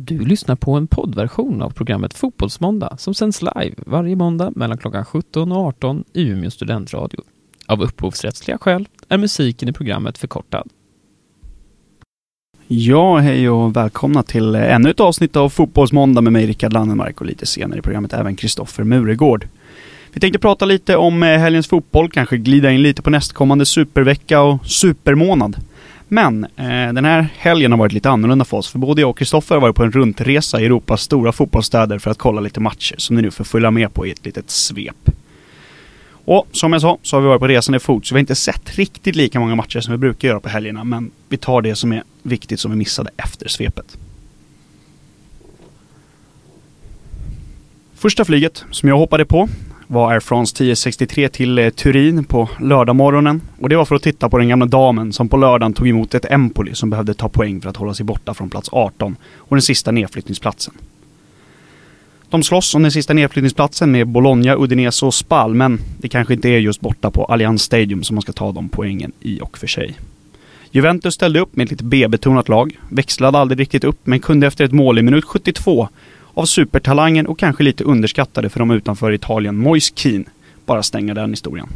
Du lyssnar på en poddversion av programmet Fotbollsmåndag som sänds live varje måndag mellan klockan 17 och 18 i Umeå studentradio. Av upphovsrättsliga skäl är musiken i programmet förkortad. Ja, hej och välkomna till ännu ett avsnitt av Fotbollsmåndag med mig Rickard Lannemark och lite senare i programmet även Kristoffer Muregård. Vi tänkte prata lite om eh, helgens fotboll, kanske glida in lite på nästkommande supervecka och supermånad. Men eh, den här helgen har varit lite annorlunda för oss, för både jag och Kristoffer har varit på en runtresa i Europas stora fotbollsstäder för att kolla lite matcher som ni nu får följa med på i ett litet svep. Och som jag sa så har vi varit på resande fot, så vi har inte sett riktigt lika många matcher som vi brukar göra på helgerna, men vi tar det som är viktigt som vi missade efter svepet. Första flyget som jag hoppade på var Air France 1063 till eh, Turin på lördagmorgonen. Och det var för att titta på den gamla damen som på lördagen tog emot ett Empoli som behövde ta poäng för att hålla sig borta från plats 18 och den sista nedflyttningsplatsen. De slåss om den sista nedflyttningsplatsen med Bologna, Udinese och Spal, men det kanske inte är just borta på Allianz Stadium som man ska ta de poängen i och för sig. Juventus ställde upp med ett lite B-betonat lag, växlade aldrig riktigt upp men kunde efter ett mål i minut 72 av supertalangen och kanske lite underskattade för de utanför Italien, Moise Keane, bara stänga den historien.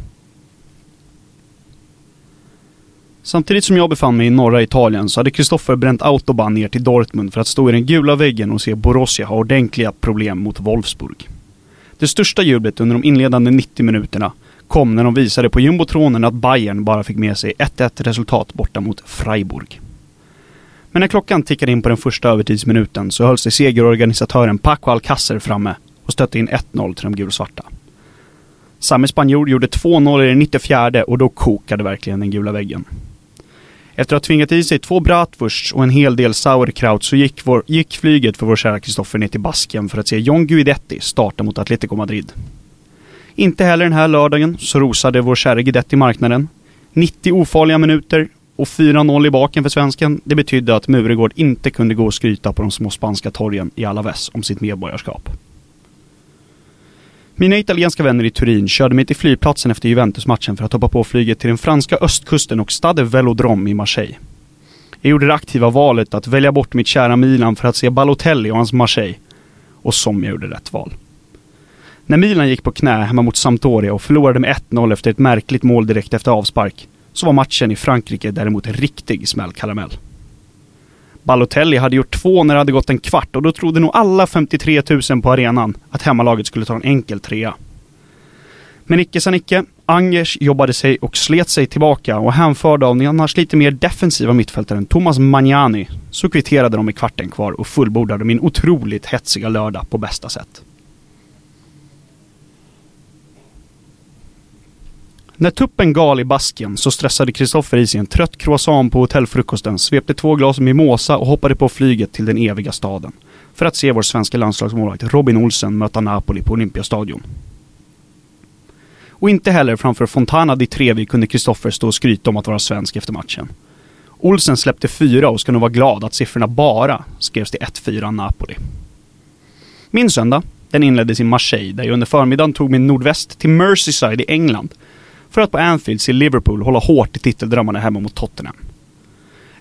Samtidigt som jag befann mig i norra Italien så hade Kristoffer bränt autobahn ner till Dortmund för att stå i den gula väggen och se Borussia ha ordentliga problem mot Wolfsburg. Det största jublet under de inledande 90 minuterna kom när de visade på jumbotronen att Bayern bara fick med sig 1-1 resultat borta mot Freiburg. Men när klockan tickade in på den första övertidsminuten så höll sig segerorganisatören Paco Alcacer framme och stötte in 1-0 till de gulsvarta. Samme spanjor gjorde 2-0 i den 94 och då kokade verkligen den gula väggen. Efter att ha tvingat i sig två bratwursts och en hel del sauerkraut så gick, vår, gick flyget för vår kära Kristoffer ner till Basken för att se John Guidetti starta mot Atletico Madrid. Inte heller den här lördagen så rosade vår kära Guidetti marknaden. 90 ofarliga minuter och 4-0 i baken för svensken, det betydde att Muregård inte kunde gå och skryta på de små spanska torgen i Alaves om sitt medborgarskap. Mina italienska vänner i Turin körde mig till flygplatsen efter Juventus-matchen för att hoppa på flyget till den franska östkusten och Stade Velodrome i Marseille. Jag gjorde det aktiva valet att välja bort mitt kära Milan för att se Balotelli och hans Marseille. Och som jag gjorde rätt val. När Milan gick på knä hemma mot Sampdoria och förlorade med 1-0 efter ett märkligt mål direkt efter avspark så var matchen i Frankrike däremot en riktig smällkaramell. Balotelli hade gjort två när det hade gått en kvart och då trodde nog alla 53 000 på arenan att hemmalaget skulle ta en enkel trea. Men icke sa Nicke. Angers jobbade sig och slet sig tillbaka och hänförda av den annars lite mer defensiva mittfältaren Thomas Magnani så kvitterade de i kvarten kvar och fullbordade min otroligt hetsiga lördag på bästa sätt. När tuppen gal i basken så stressade Kristoffer i sig en trött croissant på hotellfrukosten, svepte två glas mimosa och hoppade på flyget till den eviga staden. För att se vår svenska landslagsmålvakt Robin Olsen möta Napoli på Olympiastadion. Och inte heller framför Fontana di Trevi kunde Kristoffer stå och skryta om att vara svensk efter matchen. Olsen släppte fyra och ska nog vara glad att siffrorna bara skrevs till 1-4 Napoli. Min söndag, den inleddes i Marseille där jag under förmiddagen tog mig nordväst till Merseyside i England för att på Anfield se Liverpool hålla hårt i titeldrömmarna hemma mot Tottenham.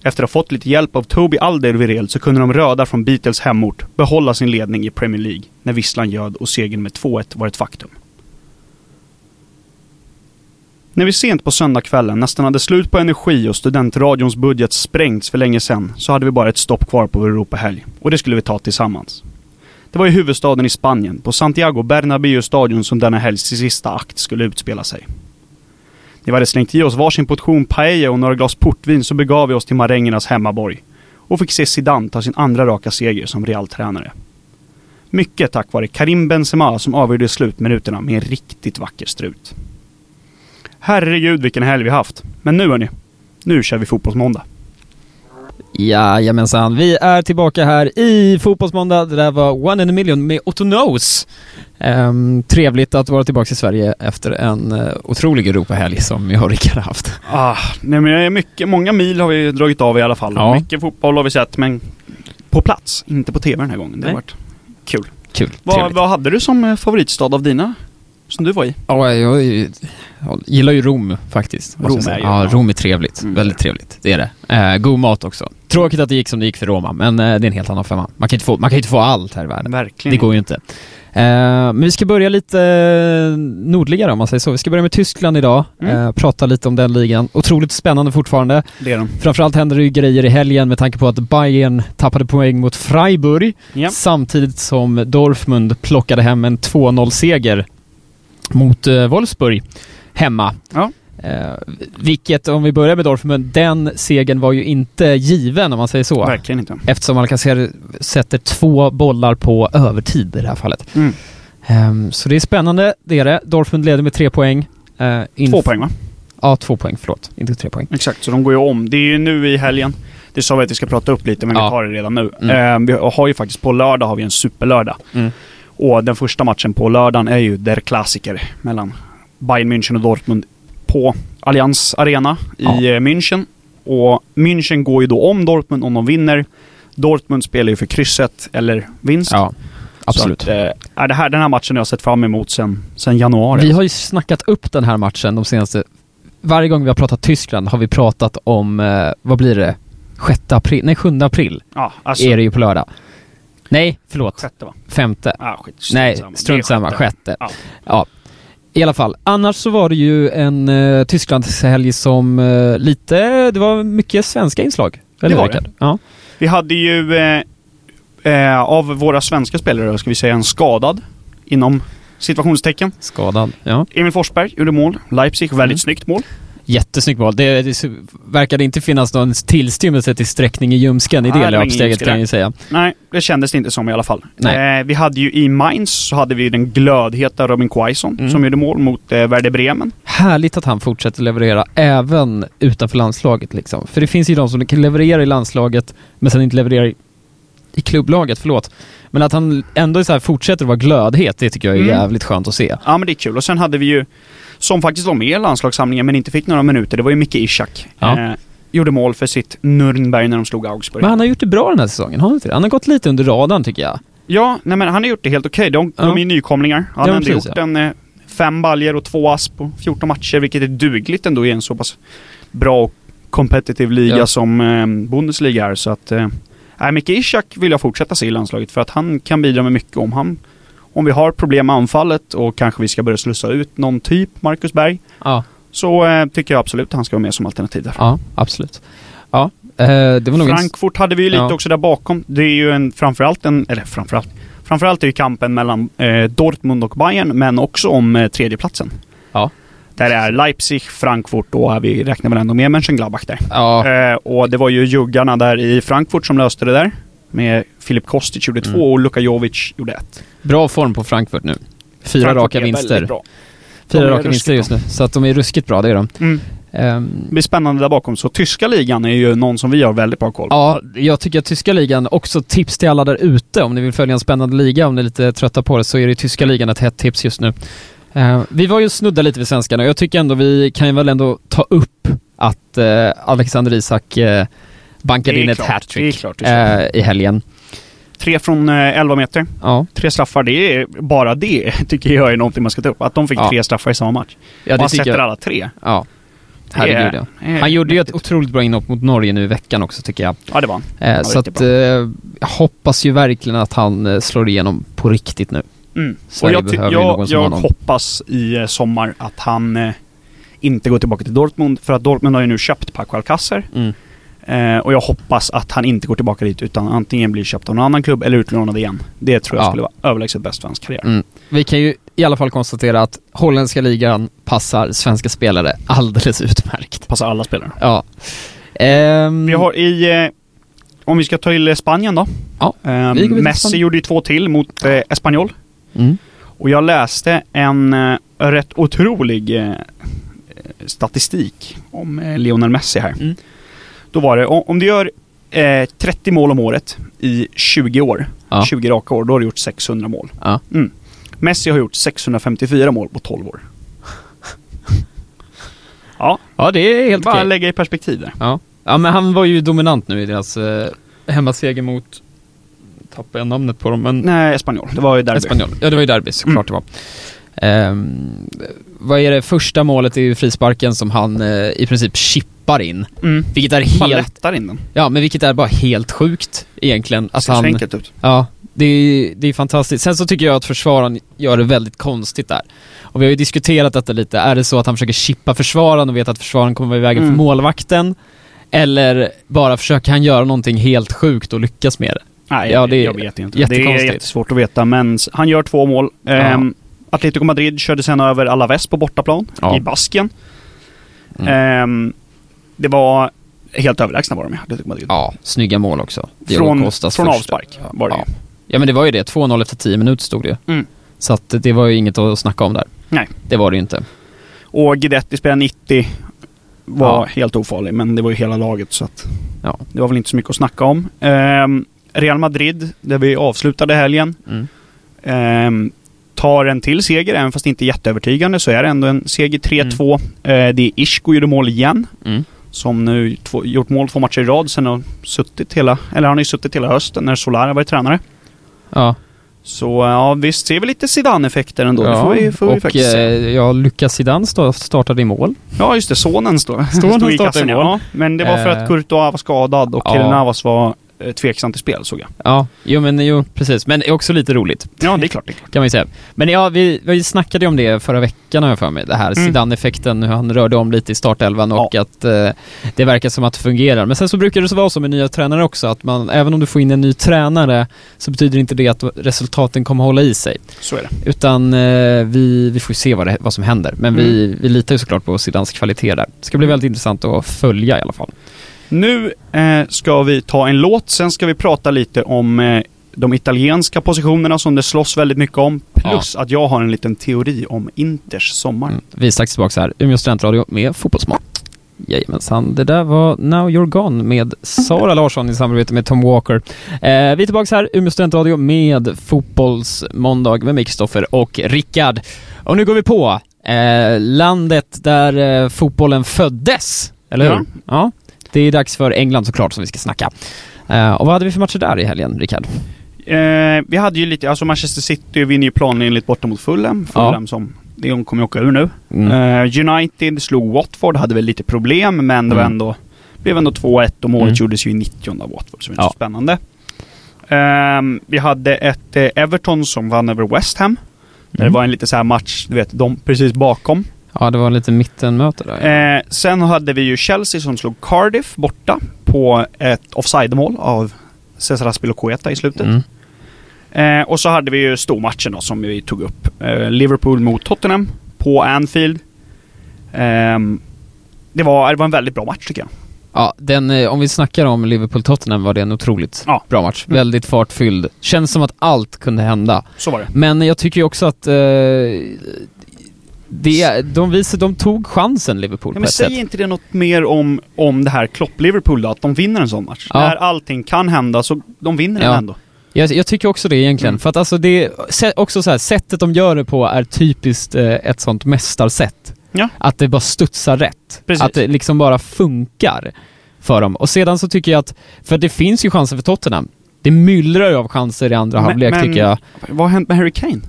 Efter att ha fått lite hjälp av Toby Alderweireld så kunde de röda från Beatles hemort behålla sin ledning i Premier League när visslan ljöd och segern med 2-1 var ett faktum. När vi sent på söndagskvällen nästan hade slut på energi och studentradions budget sprängts för länge sedan så hade vi bara ett stopp kvar på vår Europahelg och det skulle vi ta tillsammans. Det var i huvudstaden i Spanien, på Santiago Bernabéu-stadion som denna helgs sista akt skulle utspela sig. När vi hade slängt i oss varsin portion paella och några glas portvin så begav vi oss till marängernas hemmaborg och fick se Zidane ta sin andra raka seger som Real-tränare. Mycket tack vare Karim Benzema som avgjorde slutminuterna med en riktigt vacker strut. Herregud vilken helg vi haft. Men nu hörni, nu kör vi fotbollsmåndag. Jajamensan, vi är tillbaka här i Fotbollsmåndag. Det där var One in a Million med Otto Knows. Um, trevligt att vara tillbaka i Sverige efter en uh, otrolig Europahelg som jag och Rickard har haft. Ah, nej men mycket, många mil har vi dragit av i alla fall. Ja. Mycket fotboll har vi sett, men på plats, inte på TV den här gången. Det har varit kul. Kul, vad, vad hade du som eh, favoritstad av dina, som du var i? Ja, jag Jag gillar ju Rom faktiskt. Rom jag är ju- Ja. Rom är trevligt. Mm. Väldigt trevligt. Det är det. Eh, god mat också. Tråkigt att det gick som det gick för Roma, men eh, det är en helt annan femma. Man kan inte få, man kan inte få allt här i världen. Verkligen. Det går ju inte. Eh, men vi ska börja lite eh, nordligare om man säger så. Vi ska börja med Tyskland idag. Mm. Eh, prata lite om den ligan. Otroligt spännande fortfarande. Det är de. Framförallt händer det ju grejer i helgen med tanke på att Bayern tappade poäng mot Freiburg Ja. samtidigt som Dortmund plockade hem en 2-0-seger mot eh, Wolfsburg hemma. Ja. Eh, vilket, om vi börjar med Dortmund, den segern var ju inte given om man säger så. Verkligen inte. Eftersom Alcacer sätter två bollar på övertid i det här fallet. Mm. Ehm, så det är spännande, det är det. Dortmund leder med tre poäng. Eh, Två poäng va? Ja, två poäng, förlåt. Inte tre poäng. Exakt, så de går ju om. Det är ju nu i helgen. Det sa vi att vi ska prata upp lite, men Ja. vi tar det redan nu. Mm. Eh, vi har ju faktiskt på lördag har vi en superlördag. Mm. Och den första matchen på lördagen är ju Der Klassiker mellan Bayern München och Dortmund på Allianz Arena i Ja. eh, München. Och München går ju då om Dortmund om de vinner. Dortmund spelar ju för krysset eller vinst. Ja, absolut. Att, eh, är det här, den här matchen har jag sett fram emot sen, sen januari. Vi har ju snackat upp den här matchen de senaste... Varje gång vi har pratat Tyskland har vi pratat om, eh, vad blir det? 6 april? Nej, 7 april ja, alltså, är det ju på lördag. Nej, förlåt. sjätte va? Femte. Ah, skit, strunt Nej, samma. Det strunt samma. sjätte. Sjätte. Ja. Ja. I alla fall. Annars så var det ju en uh, Tysklandshelg som eh, lite... Det var mycket svenska inslag. Eller Det var Rickard? Ja. Vi hade ju eh, eh, av våra svenska spelare, ska vi säga en skadad inom situationstecken. Skadad. Ja. Emil Forsberg gjorde mål. Leipzig, väldigt Mm. snyggt mål. Jättesnyggt mål. Det, det verkade inte finnas någon tillstymmelse till sträckning i ljumsken i det löpsteget kan jag ju säga. Nej, det kändes det inte som i alla fall. Nej. Eh, vi hade ju i Mainz så hade vi den glödheta Robin Quaison Mm. som gjorde mål mot eh, Werder Bremen. Härligt att han fortsätter leverera även utanför landslaget liksom. För det finns ju de som kan leverera i landslaget men sen inte levererar i, i klubblaget, förlåt. Men att han ändå så fortsätter att vara glödhet, det tycker jag är Mm. jävligt skönt att se. Ja men det är kul. Och sen hade vi ju, som faktiskt var med i landslagssamlingen men inte fick några minuter, det var ju Micke Ishak. Ja. Eh, gjorde mål för sitt Nürnberg när de slog Augsburg. Men han har gjort det bra den här säsongen, har han inte det? Han har gått lite under radarn tycker jag. Ja, nej men han har gjort det helt okej. De, Ja. de är nykomlingar. Han Ja, har ändå precis, gjort ja. en, eh, fem baljer och två ass på 14 matcher, vilket är dugligt ändå i en så pass bra och competitive liga Ja. som eh, Bundesliga är. Så att... Eh, Micke Ishak vill jag fortsätta se i landslaget för att han kan bidra med mycket om han... Om vi har problem med anfallet och kanske vi ska börja slussa ut någon typ, Marcus Berg, Ja, så eh, tycker jag absolut att han ska vara med som alternativ där. ja absolut. Ja, eh, det var nog. Frankfurt hade vi ju lite Ja. också där bakom. Det är ju en, framförallt en, eller framförallt, framförallt är ju kampen mellan eh, Dortmund och Bayern, men också om eh, tredjeplatsen. Ja. Där är Leipzig, Frankfurt och vi räknar väl ändå med Mönchengladbach där. Ja, Eh, och det var ju juggarna där i Frankfurt som löste det där. Med Filip Kostic gjorde Mm. två och Luka Jovic gjorde ett. bra form på Frankfurt nu. Fyra Frankfurt raka vinster. Fyra raka vinster just nu. Så att de är ruskigt bra, det är de. Mm. Ehm, Det blir spännande där bakom. Så tyska ligan är ju någon som vi har väldigt bra koll på. Ja, jag tycker att tyska ligan, också tips till alla där ute om ni vill följa en spännande liga, om ni är lite trötta på det, så är det tyska ligan ett hett tips just nu. Eh, vi var ju snudda lite vid svenskarna och jag tycker ändå vi kan ju väl ändå ta upp att eh, Alexander Isak eh, bankade in ett hattrick eh, i helgen. Tre från eh, 11 meter. Ja, Tre straffar, det är bara det tycker jag är någonting man ska ta upp. Att de fick Ja. tre straffar i samma match. ja och han sätter jag. alla tre. Ja. Herregud är- ja. Han gjorde ju ett otroligt bra inhopp mot Norge nu i veckan också tycker jag. Ja, det var han. Eh, var så att eh, jag hoppas ju verkligen att han eh, slår igenom på riktigt nu. Mm. Och jag, behöver någon jag, som jag honom. hoppas i eh, sommar att han eh, inte går tillbaka till Dortmund. För att Dortmund har ju nu köpt Paco Alcacer. Mm. Eh, och jag hoppas att han inte går tillbaka dit utan antingen blir köpt av någon annan klubb eller utlånad igen. Det tror jag Ja. skulle vara överlägset bäst för hans karriär. Mm. Vi kan ju i alla fall konstatera att holländska ligan passar svenska spelare alldeles utmärkt. Passar alla spelare. Ja. Ehm, Vi har i... Eh, om vi ska ta till Spanien då. Ja, Eh, Messi gjorde ju två till mot eh, Espanyol. Mm. Och jag läste en eh, rätt otrolig eh, statistik om eh, Lionel Messi här. Mm. Då var det, om, du gör eh, 30 mål om året i 20 år, Ja. 20 raka år, då har du gjort 600 mål. Ja. Mm. Messi har gjort 654 mål på 12 år. ja, ja, det är helt bara okej. lägga i perspektiv där. Ja. ja, men han var ju dominant nu i deras eh, hemmaseger mot... Tappade jag namnet på dem, men... Nej, Espanyol. Det var ju derby. Espanyol. Ja, det var ju derby såklart Mm. det Ehm, vad är det, första målet ju frisparken som han eh, i princip chippar in. Mm. Vilket är helt, in den. ja men vilket är bara helt sjukt egentligen. Det Att ser så han, enkelt ut. ja, det är, det är fantastiskt. Sen så tycker jag att försvararen gör det väldigt konstigt där. Och vi har ju diskuterat detta lite. Är det så att han försöker chippa försvararen och vet att försvararen kommer vara i vägen Mm. för målvakten? Eller bara försöker han göra någonting helt sjukt och lyckas med det? Nej, Ja, det är jag vet inte. Det är jättesvårt att veta, men han gör två mål. Ehm, Atletico Madrid körde sen över Alaves på bortaplan Ja. i Baskien. Mm. Ehm, det var helt överlägsna var de, Atletico Madrid. Ja, snygga mål också. Diego Från, från första. avspark var det Ja. ja, men det var ju det. 2-0 efter 10 minuter stod det. Mm. Så att det var ju inget att snacka om där. Nej. Det var det ju inte. Och Guidetti spelade 90. Var Ja. helt ofarlig, men det var ju hela laget så att Ja. det var väl inte så mycket att snacka om. Ehm, Real Madrid, där vi avslutade helgen, Mm. ehm, tar en till seger, även fast inte jätteövertygande så är det ändå en seger 3-2. Eh, det är Isco gjorde mål igen. Mm. Som nu två, gjort mål två matcher i rad sen har suttit hela, eller han har ju suttit hela hösten när Solar har varit tränare. Ja. Så ja, visst ser vi lite Zidane-effekter ändå. det ja. får vi, får vi och faktiskt eh, se. ja, Lucas Zidane startade i mål. Ja, just det. Sonen står, Sonen stod i kassen. i mål. Ja, men det var för Eh. att Courtois var skadad och Ja. Kylian Navas var eh, tveksam till spel såg jag. Ja, jo men jo, precis. Men också lite roligt. Ja, det är klart. Det är klart. Kan man ju säga. Men ja, vi, vi snackade ju om det förra veckan har jag för mig. Det här Mm. Zidane-effekten, hur han rörde om lite i startelvan och att eh, det verkar som att det fungerar. Men sen så brukar det så vara så med nya tränare också, att man, även om du får in en ny tränare så betyder inte det att resultaten kommer hålla i sig. Så är det. Utan eh, vi, vi får se vad, det, vad som händer. Men vi, Mm. vi litar ju såklart på Zidanes kvalitet där. Det ska bli väldigt intressant att följa i alla fall. Nu eh, ska vi ta en låt, sen ska vi prata lite om eh, de italienska positionerna som det slåss väldigt mycket om. Plus att jag har en liten teori om Inters sommar. Mm. Vi är strax tillbaka här, Umeå studentradio med Fotbollsmål. Jajamensan, det där var Now You're Gone med Sara Larsson i samarbete med Tom Walker. Eh, vi är tillbaka här, Umeå studentradio med Fotbollsmåndag med mig, Kristoffer och Rickard. Och nu går vi på eh, landet där eh, fotbollen föddes, eller hur? Ja. ja. Det är dags för England såklart som vi ska snacka. Eh, och vad hade vi för matcher där i helgen, Rickard? Eh, vi hade ju lite, alltså Manchester City vinner ju planenligt borta mot Fulham. Ja. Fulham som, de kommer ju åka ur nu. Mm. Eh, United slog Watford, hade väl lite problem men det var Mm. ändå, blev ändå 2-1 och målet Mm. gjordes ju i 90 av Watford, så det inte Ja. så spännande. Ehm, vi hade ett Everton som vann över West Ham. Mm. det var en lite så här match, du vet, de precis bakom. Ja, det var lite mittenmöte där. Eh, sen hade vi ju Chelsea som slog Cardiff borta på ett offside-mål av Cesar Azpilicueta i slutet. Mm. Eh, och så hade vi ju stormatchen då som vi tog upp. Eh, Liverpool mot Tottenham på Anfield. Ehm, det, var, det var en väldigt bra match tycker jag. Ja, den, eh, om vi snackar om Liverpool-Tottenham var det en otroligt Ja. bra match. Mm. Väldigt fartfylld. Känns som att allt kunde hända. Så var det. Men jag tycker ju också att eh, det, de, visade, de tog chansen, Liverpool, Ja, på men ett säg sätt. inte det något mer om, om det här Klopp-Liverpool då, att de vinner en sån match. Ja. När allting kan hända så de vinner den Ja. ändå. Jag, jag tycker också det egentligen. Mm. För att alltså det, också så här, sättet de gör det på är typiskt eh, ett sånt mästarsätt. Ja. Att det bara studsar rätt. Precis. Att det liksom bara funkar för dem. Och sedan så tycker jag att, för det finns ju chanser för Tottenham. Det myllrar ju av chanser i andra Men- halvlek men- tycker jag. Vad har hänt med Harry Kane?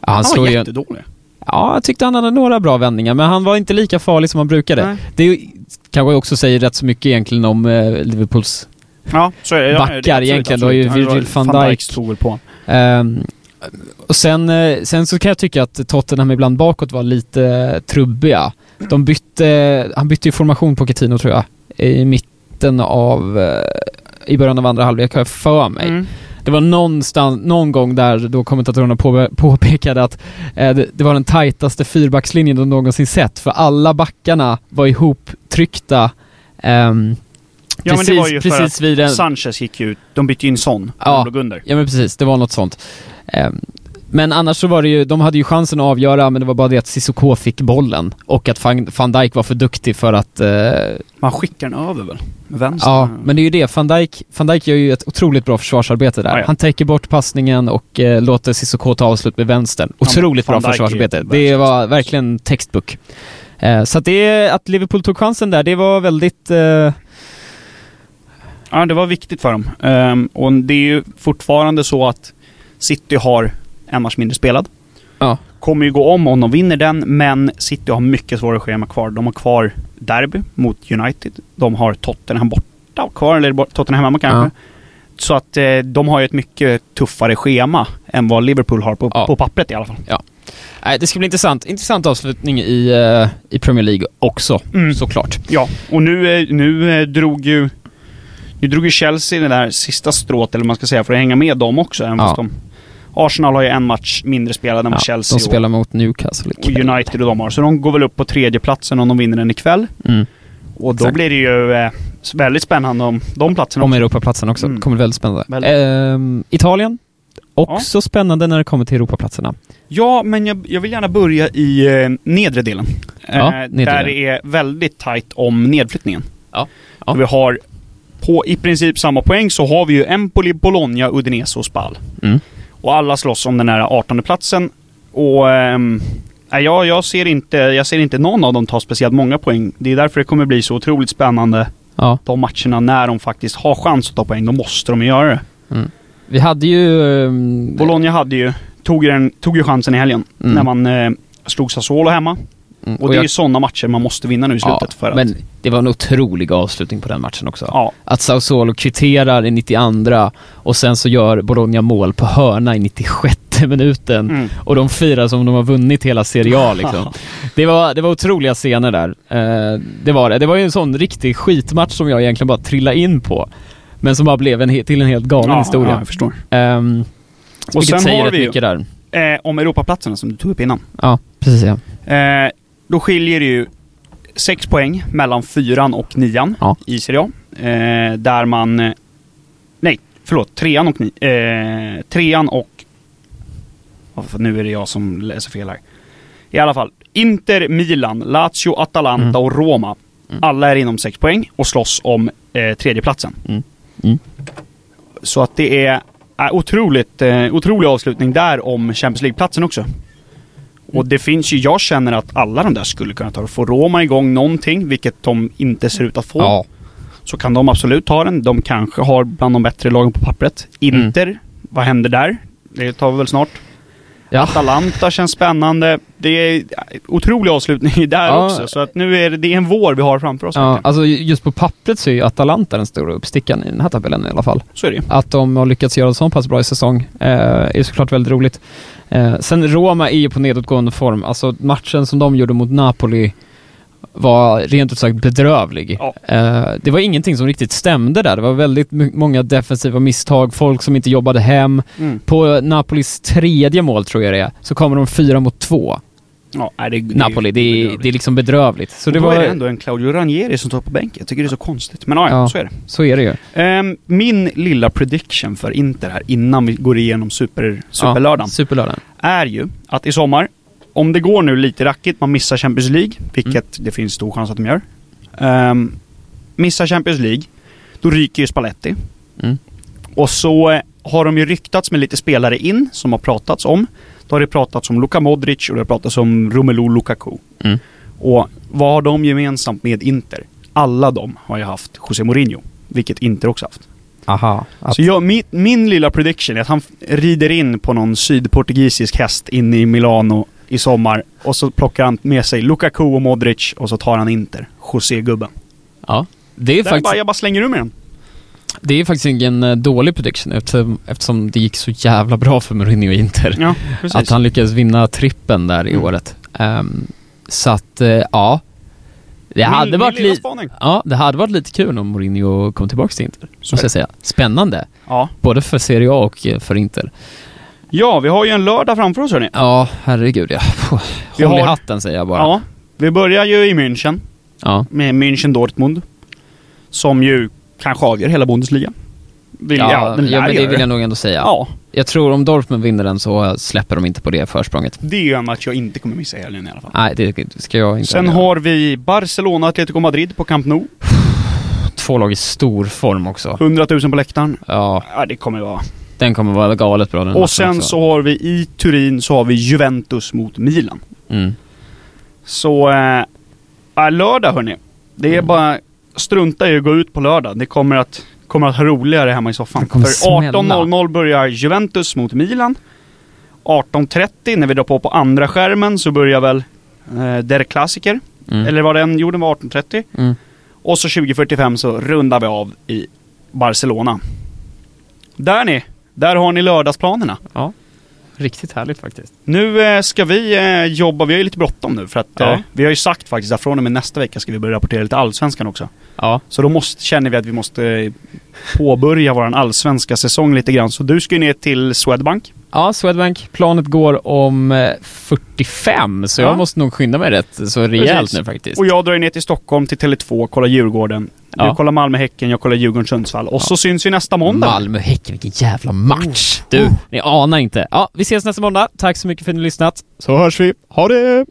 Ja, han Han var jättedålig. Ja, jag tyckte han hade några bra vändningar, men han var inte lika farlig som han brukade. Nej. Det kanske också säger rätt så mycket egentligen om eh, Liverpools Ja, så är det. Ja, Backar det är absolut, egentligen, då är ju. Virgil Ja, van Dijk. stod på. Ehm, och sen, eh, sen så kan jag tycka att Tottenham ibland bakåt var lite trubbiga. De bytte, han bytte ju formation på Coutinho tror jag, i mitten av, eh, i början av andra halvlek har jag för mig. Mm. Det var någonstans, någon gång där då kommentatorerna på, påpekade att eh, det, det var den tajtaste fyrbackslinjen de någonsin sett, för alla backarna var ihoptryckta ehm, Ja, men det var ju för precis vid den, Sanchez gick ut, de bytte in Son Ja. de låg under. Ja men precis, det var något sånt. Ehm, Men annars så var det ju, de hade ju chansen att avgöra men det var bara det att Cissoko fick bollen och att van, Dijk var för duktig för att... eh, Man skickar den över väl? Vänster? ja, men det är ju det. Van Dijk, van Dijk gör ju ett otroligt bra försvarsarbete där. Ja, ja. Han täcker bort passningen och eh, låter Cissoko ta avslut med vänstern. Otroligt Van bra försvarsarbete. Det var verkligen textbook. Eh, så att det, att Liverpool tog chansen där, det var väldigt... Eh, Ja, det var viktigt för dem. Ehm, och det är ju fortfarande så att City har en match mindre spelad. Ja. kommer ju gå om om de vinner den, men City har mycket svårare schema kvar. De har kvar derby mot United. De har Tottenham borta kvar, eller Tottenham hemma kanske. Ja. Så att eh, de har ju ett mycket tuffare schema än vad Liverpool har på, Ja. på pappret i alla fall. Nej, det ska bli intressant. Intressant avslutning i, eh, i Premier League också, Mm. såklart. Ja, och nu, eh, nu drog ju nu drog ju Chelsea det där sista strået, eller man ska säga, för att hänga med dem också. Även Ja. fast de, Arsenal har ju en match mindre spelad än Ja, Chelsea de spelar mot Newcastle och, och United och de har. Så de går väl upp på tredje platsen om de vinner den ikväll. Mm. Och då Exakt. blir det ju eh, väldigt spännande om de platserna Om också. Europaplatsen också. Mm. kommer väldigt spännande. Väldigt. Ehm, Italien. Också spännande när det kommer till Europaplatserna. Ja, men jag, jag vill gärna börja i eh, nedre delen. Ja, eh, nedre där det är väldigt tajt om nedflyttningen. Ja. Ja. Och Vi har på i princip samma poäng så har vi ju Empoli, Bologna, Udinese och Spal. Mm. Och alla slåss om den här 18 platsen. Och nej, jag, jag, ser inte, jag ser inte någon av dem ta speciellt många poäng. Det är därför det kommer bli så otroligt spännande Ja. de matcherna när de faktiskt har chans att ta poäng. Då måste de göra det. Vi hade ju... ehm, Bologna hade ju, tog, ju den, tog ju chansen i helgen Mm. när man eh, slog Sassuolo hemma. Mm, Och det är jag- ju sådana matcher man måste vinna nu i slutet ja, för att... Men det var en otrolig avslutning på den matchen också. ja, Att Sassuolo kvitterar i 92 och sen så gör Bologna mål på hörna i 96 minuten. mm. Och de firar som om de har vunnit hela Serie A liksom. det, var, det var otroliga scener där. Eh, det var det. Det var ju en sån riktig skitmatch som jag egentligen bara trillade in på. Men som bara blev en, till en helt galen ja, historia. Ja, jag förstår. Ehm, Och sen har vi ju, där. eh, om Europaplatserna som du tog upp innan. Ja, precis ja. Eh, då skiljer det ju sex poäng mellan fyran och nian Ja. i Serie A. Eh, där man... eh, Nej, förlåt. Trean och ni, eh, Trean och... Oh, nu är det jag som läser fel här. I alla fall. Inter, Milan, Lazio, Atalanta Mm. och Roma. Mm. Alla är inom sex poäng och slåss om eh, tredjeplatsen. Mm. Mm. Så att det är äh, otroligt, eh, otrolig avslutning där om Champions League-platsen också. Och det finns ju, jag känner att alla de där skulle kunna ta det. Får Roma igång någonting, vilket de inte ser ut att få, Ja. så kan de absolut ta den. De kanske har bland de bättre lagen på pappret. Mm. Inter, vad händer där? Det tar vi väl snart. Ja. Atalanta känns spännande. Det är otrolig avslutning där Ja. också. Så att nu är det, det är en vår vi har framför oss. Ja, verkligen. alltså just på pappret så är ju Atalanta den stora uppstickaren i den här tabellen i alla fall. Så är det. Att de har lyckats göra så pass bra i säsong eh, är såklart väldigt roligt. Eh, sen Roma är ju på nedåtgående form. Alltså matchen som de gjorde mot Napoli var rent ut sagt bedrövlig. Ja. Eh, det var ingenting som riktigt stämde där. Det var väldigt många defensiva misstag, folk som inte jobbade hem. Mm. På Napolis tredje mål tror jag det är, så kommer de fyra mot två. Ja, det, det, Napoli, det är, det är liksom bedrövligt. Så och det då var, är det ändå en Claudio Ranieri som står på bänken. Jag tycker det är så konstigt. Men ja, ja. Så är det. så är det ju. Ehm, min lilla prediction för Inter här innan vi går igenom super, superlördagen Ja, superlördagen. är ju att i sommar, om det går nu lite rackigt, man missar Champions League, vilket det finns stor chans att de gör. Um, missar Champions League, då ryker ju Spalletti. Mm. Och så eh, har de ju ryktats med lite spelare in, som har pratats om. Då har det pratats om Luka Modric och det har pratats om Romelu Lukaku. Mm. Och vad har de gemensamt med Inter? Alla de har ju haft José Mourinho, vilket Inter också haft. Aha. Att, Så jag, min, min lilla prediction är att han rider in på någon sydportugisisk häst inne i Milano i sommar och så plockar han med sig Lukaku och Modric och så tar han Inter. José-gubben. ja. Det är, Det är faktiskt, bara, jag bara slänger ur med den. Det är faktiskt ingen eh, dålig prediction eftersom, eftersom det gick så jävla bra för Mourinho och Inter. Ja. Att han lyckades vinna trippen där i Mm. året. Ehm, så att, eh, ja. Det Min- hade, min varit li- ja, det hade varit lite kul om Mourinho kom tillbaka till Inter. Så ska jag säga. Spännande. Ja. Både för Serie A och eh, för Inter. ja, vi har ju en lördag framför oss hörni. Ja, herregud ja. Puh. Vi Håll i har- hatten säger jag bara. Ja. Vi börjar ju i München Ja. med München-Dortmund. Som ju kanske avgör hela Bundesliga. Vill, Ja, ja, den ja, men det vill jag nog ändå säga. Ja, Jag tror om Dortmund vinner den så släpper de inte på det försprånget. det är ju en match jag inte kommer missa i helgen i alla fall. Nej, det ska jag inte Sen göra. har vi Barcelona, Atletico Madrid på Camp Nou. Två lag i stor form också. 100 000 på läktaren. Ja, Ja, det kommer vara. den kommer vara galet bra den Och sen också. så har vi i Turin så har vi Juventus mot Milan. Mm. Så, äh, lördag hörni. Det är Mm. bara strunta i att gå ut på lördag. Det kommer att, kommer att ha roligare hemma i soffan. För smälla. 18.00 börjar Juventus mot Milan. 18.30 när vi drar på på andra skärmen så börjar väl eh, Der Klassiker. Mm. Eller var den gjorde var 18.30. Mm. Och så 20.45 så rundar vi av i Barcelona. Där ni! Där har ni lördagsplanerna. Ja. Riktigt härligt faktiskt. Nu eh, ska vi eh, jobba, vi har ju lite bråttom nu för att Ja. eh, vi har ju sagt faktiskt att från och med nästa vecka ska vi börja rapportera lite allsvenskan också. Ja. Så då måste, känner vi att vi måste påbörja våran allsvenska säsong lite grann. Så du ska ju ner till Swedbank. Ja, Swedbank. Planet går om eh, 45, så Ja. jag måste nog skynda mig rätt så rejält Precis. nu faktiskt. Och jag drar ner till Stockholm till Tele2, kollar Djurgården. Ja. Du kollar Malmö-Häcken, jag kollar Djurgården-Sundsvall. Och Ja. så syns vi nästa måndag. Malmö-Häcken, vilken jävla match! Du, ni anar inte. Ja, vi ses nästa måndag. Tack så mycket för att ni har lyssnat. Så hörs vi. Ha det!